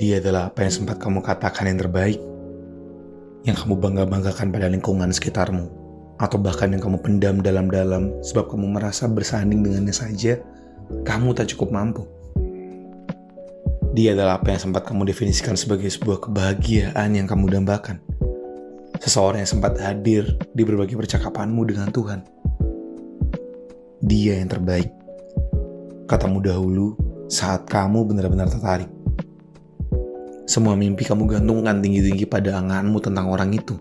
Dia adalah apa yang sempat kamu katakan yang terbaik, yang kamu bangga-banggakan pada lingkungan sekitarmu, atau bahkan yang kamu pendam dalam-dalam sebab kamu merasa bersanding dengannya saja, kamu tak cukup mampu. Dia adalah apa yang sempat kamu definisikan sebagai sebuah kebahagiaan yang kamu dambakan. Seseorang yang sempat hadir di berbagai percakapanmu dengan Tuhan. Dia yang terbaik. Katamu dahulu saat kamu benar-benar tertarik. Semua mimpi kamu gantungkan tinggi-tinggi pada anganmu tentang orang itu.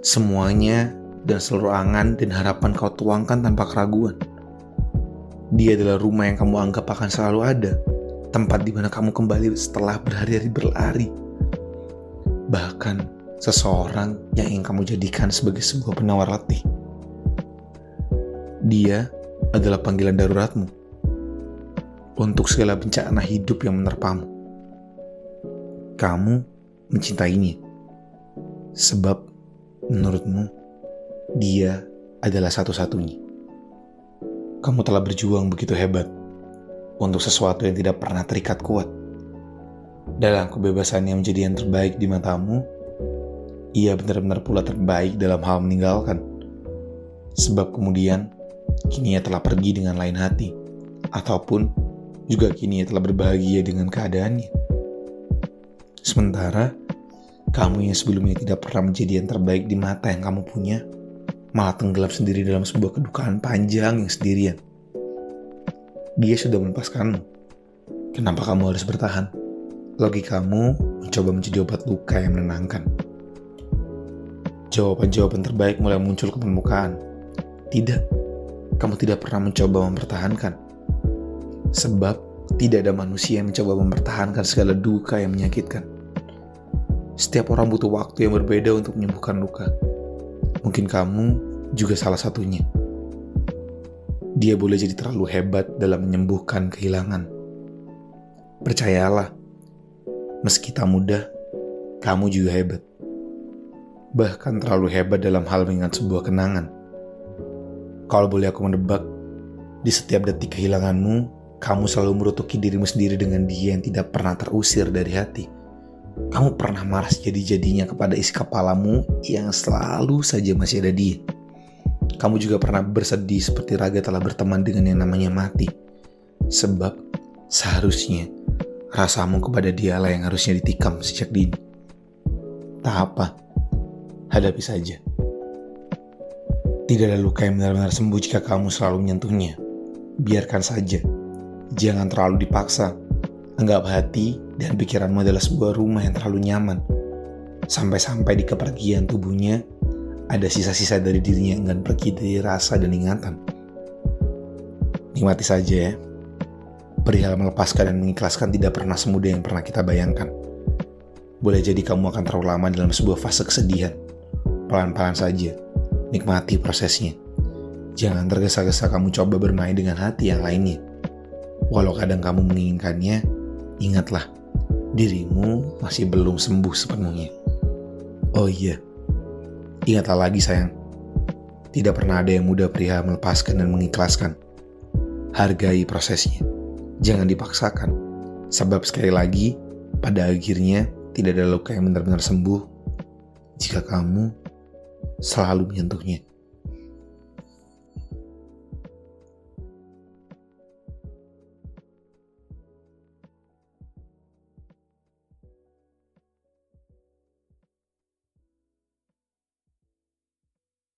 Semuanya dan seluruh angan dan harapan kau tuangkan tanpa keraguan. Dia adalah rumah yang kamu anggap akan selalu ada, tempat di mana kamu kembali setelah berhari-hari berlari. Bahkan seseorang yang ingin kamu jadikan sebagai sebuah penawar letih. Dia adalah panggilan daruratmu untuk segala bencana hidup yang menerpamu kamu mencintainya. Sebab menurutmu dia adalah satu-satunya. Kamu telah berjuang begitu hebat untuk sesuatu yang tidak pernah terikat kuat. Dalam kebebasan yang menjadi yang terbaik di matamu, ia benar-benar pula terbaik dalam hal meninggalkan. Sebab kemudian, kini ia telah pergi dengan lain hati. Ataupun, juga kini ia telah berbahagia dengan keadaannya. Sementara kamu yang sebelumnya tidak pernah menjadi yang terbaik di mata yang kamu punya, malah tenggelam sendiri dalam sebuah kedukaan panjang yang sendirian. Dia sudah melepaskanmu. Kenapa kamu harus bertahan? Logikamu mencoba menjadi obat luka yang menenangkan. Jawaban-jawaban terbaik mulai muncul ke permukaan. Tidak, kamu tidak pernah mencoba mempertahankan. Sebab tidak ada manusia yang mencoba mempertahankan segala duka yang menyakitkan. Setiap orang butuh waktu yang berbeda untuk menyembuhkan luka. Mungkin kamu juga salah satunya. Dia boleh jadi terlalu hebat dalam menyembuhkan kehilangan. Percayalah, meski tak mudah, kamu juga hebat. Bahkan terlalu hebat dalam hal mengingat sebuah kenangan. Kalau boleh aku menebak, di setiap detik kehilanganmu, kamu selalu merutuki dirimu sendiri dengan dia yang tidak pernah terusir dari hati. Kamu pernah marah jadi-jadinya kepada isi kepalamu yang selalu saja masih ada dia. Kamu juga pernah bersedih seperti raga telah berteman dengan yang namanya mati. Sebab seharusnya rasamu kepada dialah yang harusnya ditikam sejak dini. Tak apa, hadapi saja. Tidak ada luka yang benar-benar sembuh jika kamu selalu menyentuhnya. Biarkan saja. Jangan terlalu dipaksa Anggap hati dan pikiranmu adalah sebuah rumah yang terlalu nyaman. Sampai-sampai di kepergian tubuhnya, ada sisa-sisa dari dirinya yang enggan pergi dari rasa dan ingatan. Nikmati saja ya. Perihal melepaskan dan mengikhlaskan tidak pernah semudah yang pernah kita bayangkan. Boleh jadi kamu akan terlalu lama dalam sebuah fase kesedihan. Pelan-pelan saja, nikmati prosesnya. Jangan tergesa-gesa kamu coba bermain dengan hati yang lainnya. Walau kadang kamu menginginkannya, Ingatlah, dirimu masih belum sembuh sepenuhnya. Oh iya, ingatlah lagi sayang, tidak pernah ada yang mudah pria melepaskan dan mengikhlaskan. Hargai prosesnya, jangan dipaksakan, sebab sekali lagi, pada akhirnya tidak ada luka yang benar-benar sembuh jika kamu selalu menyentuhnya.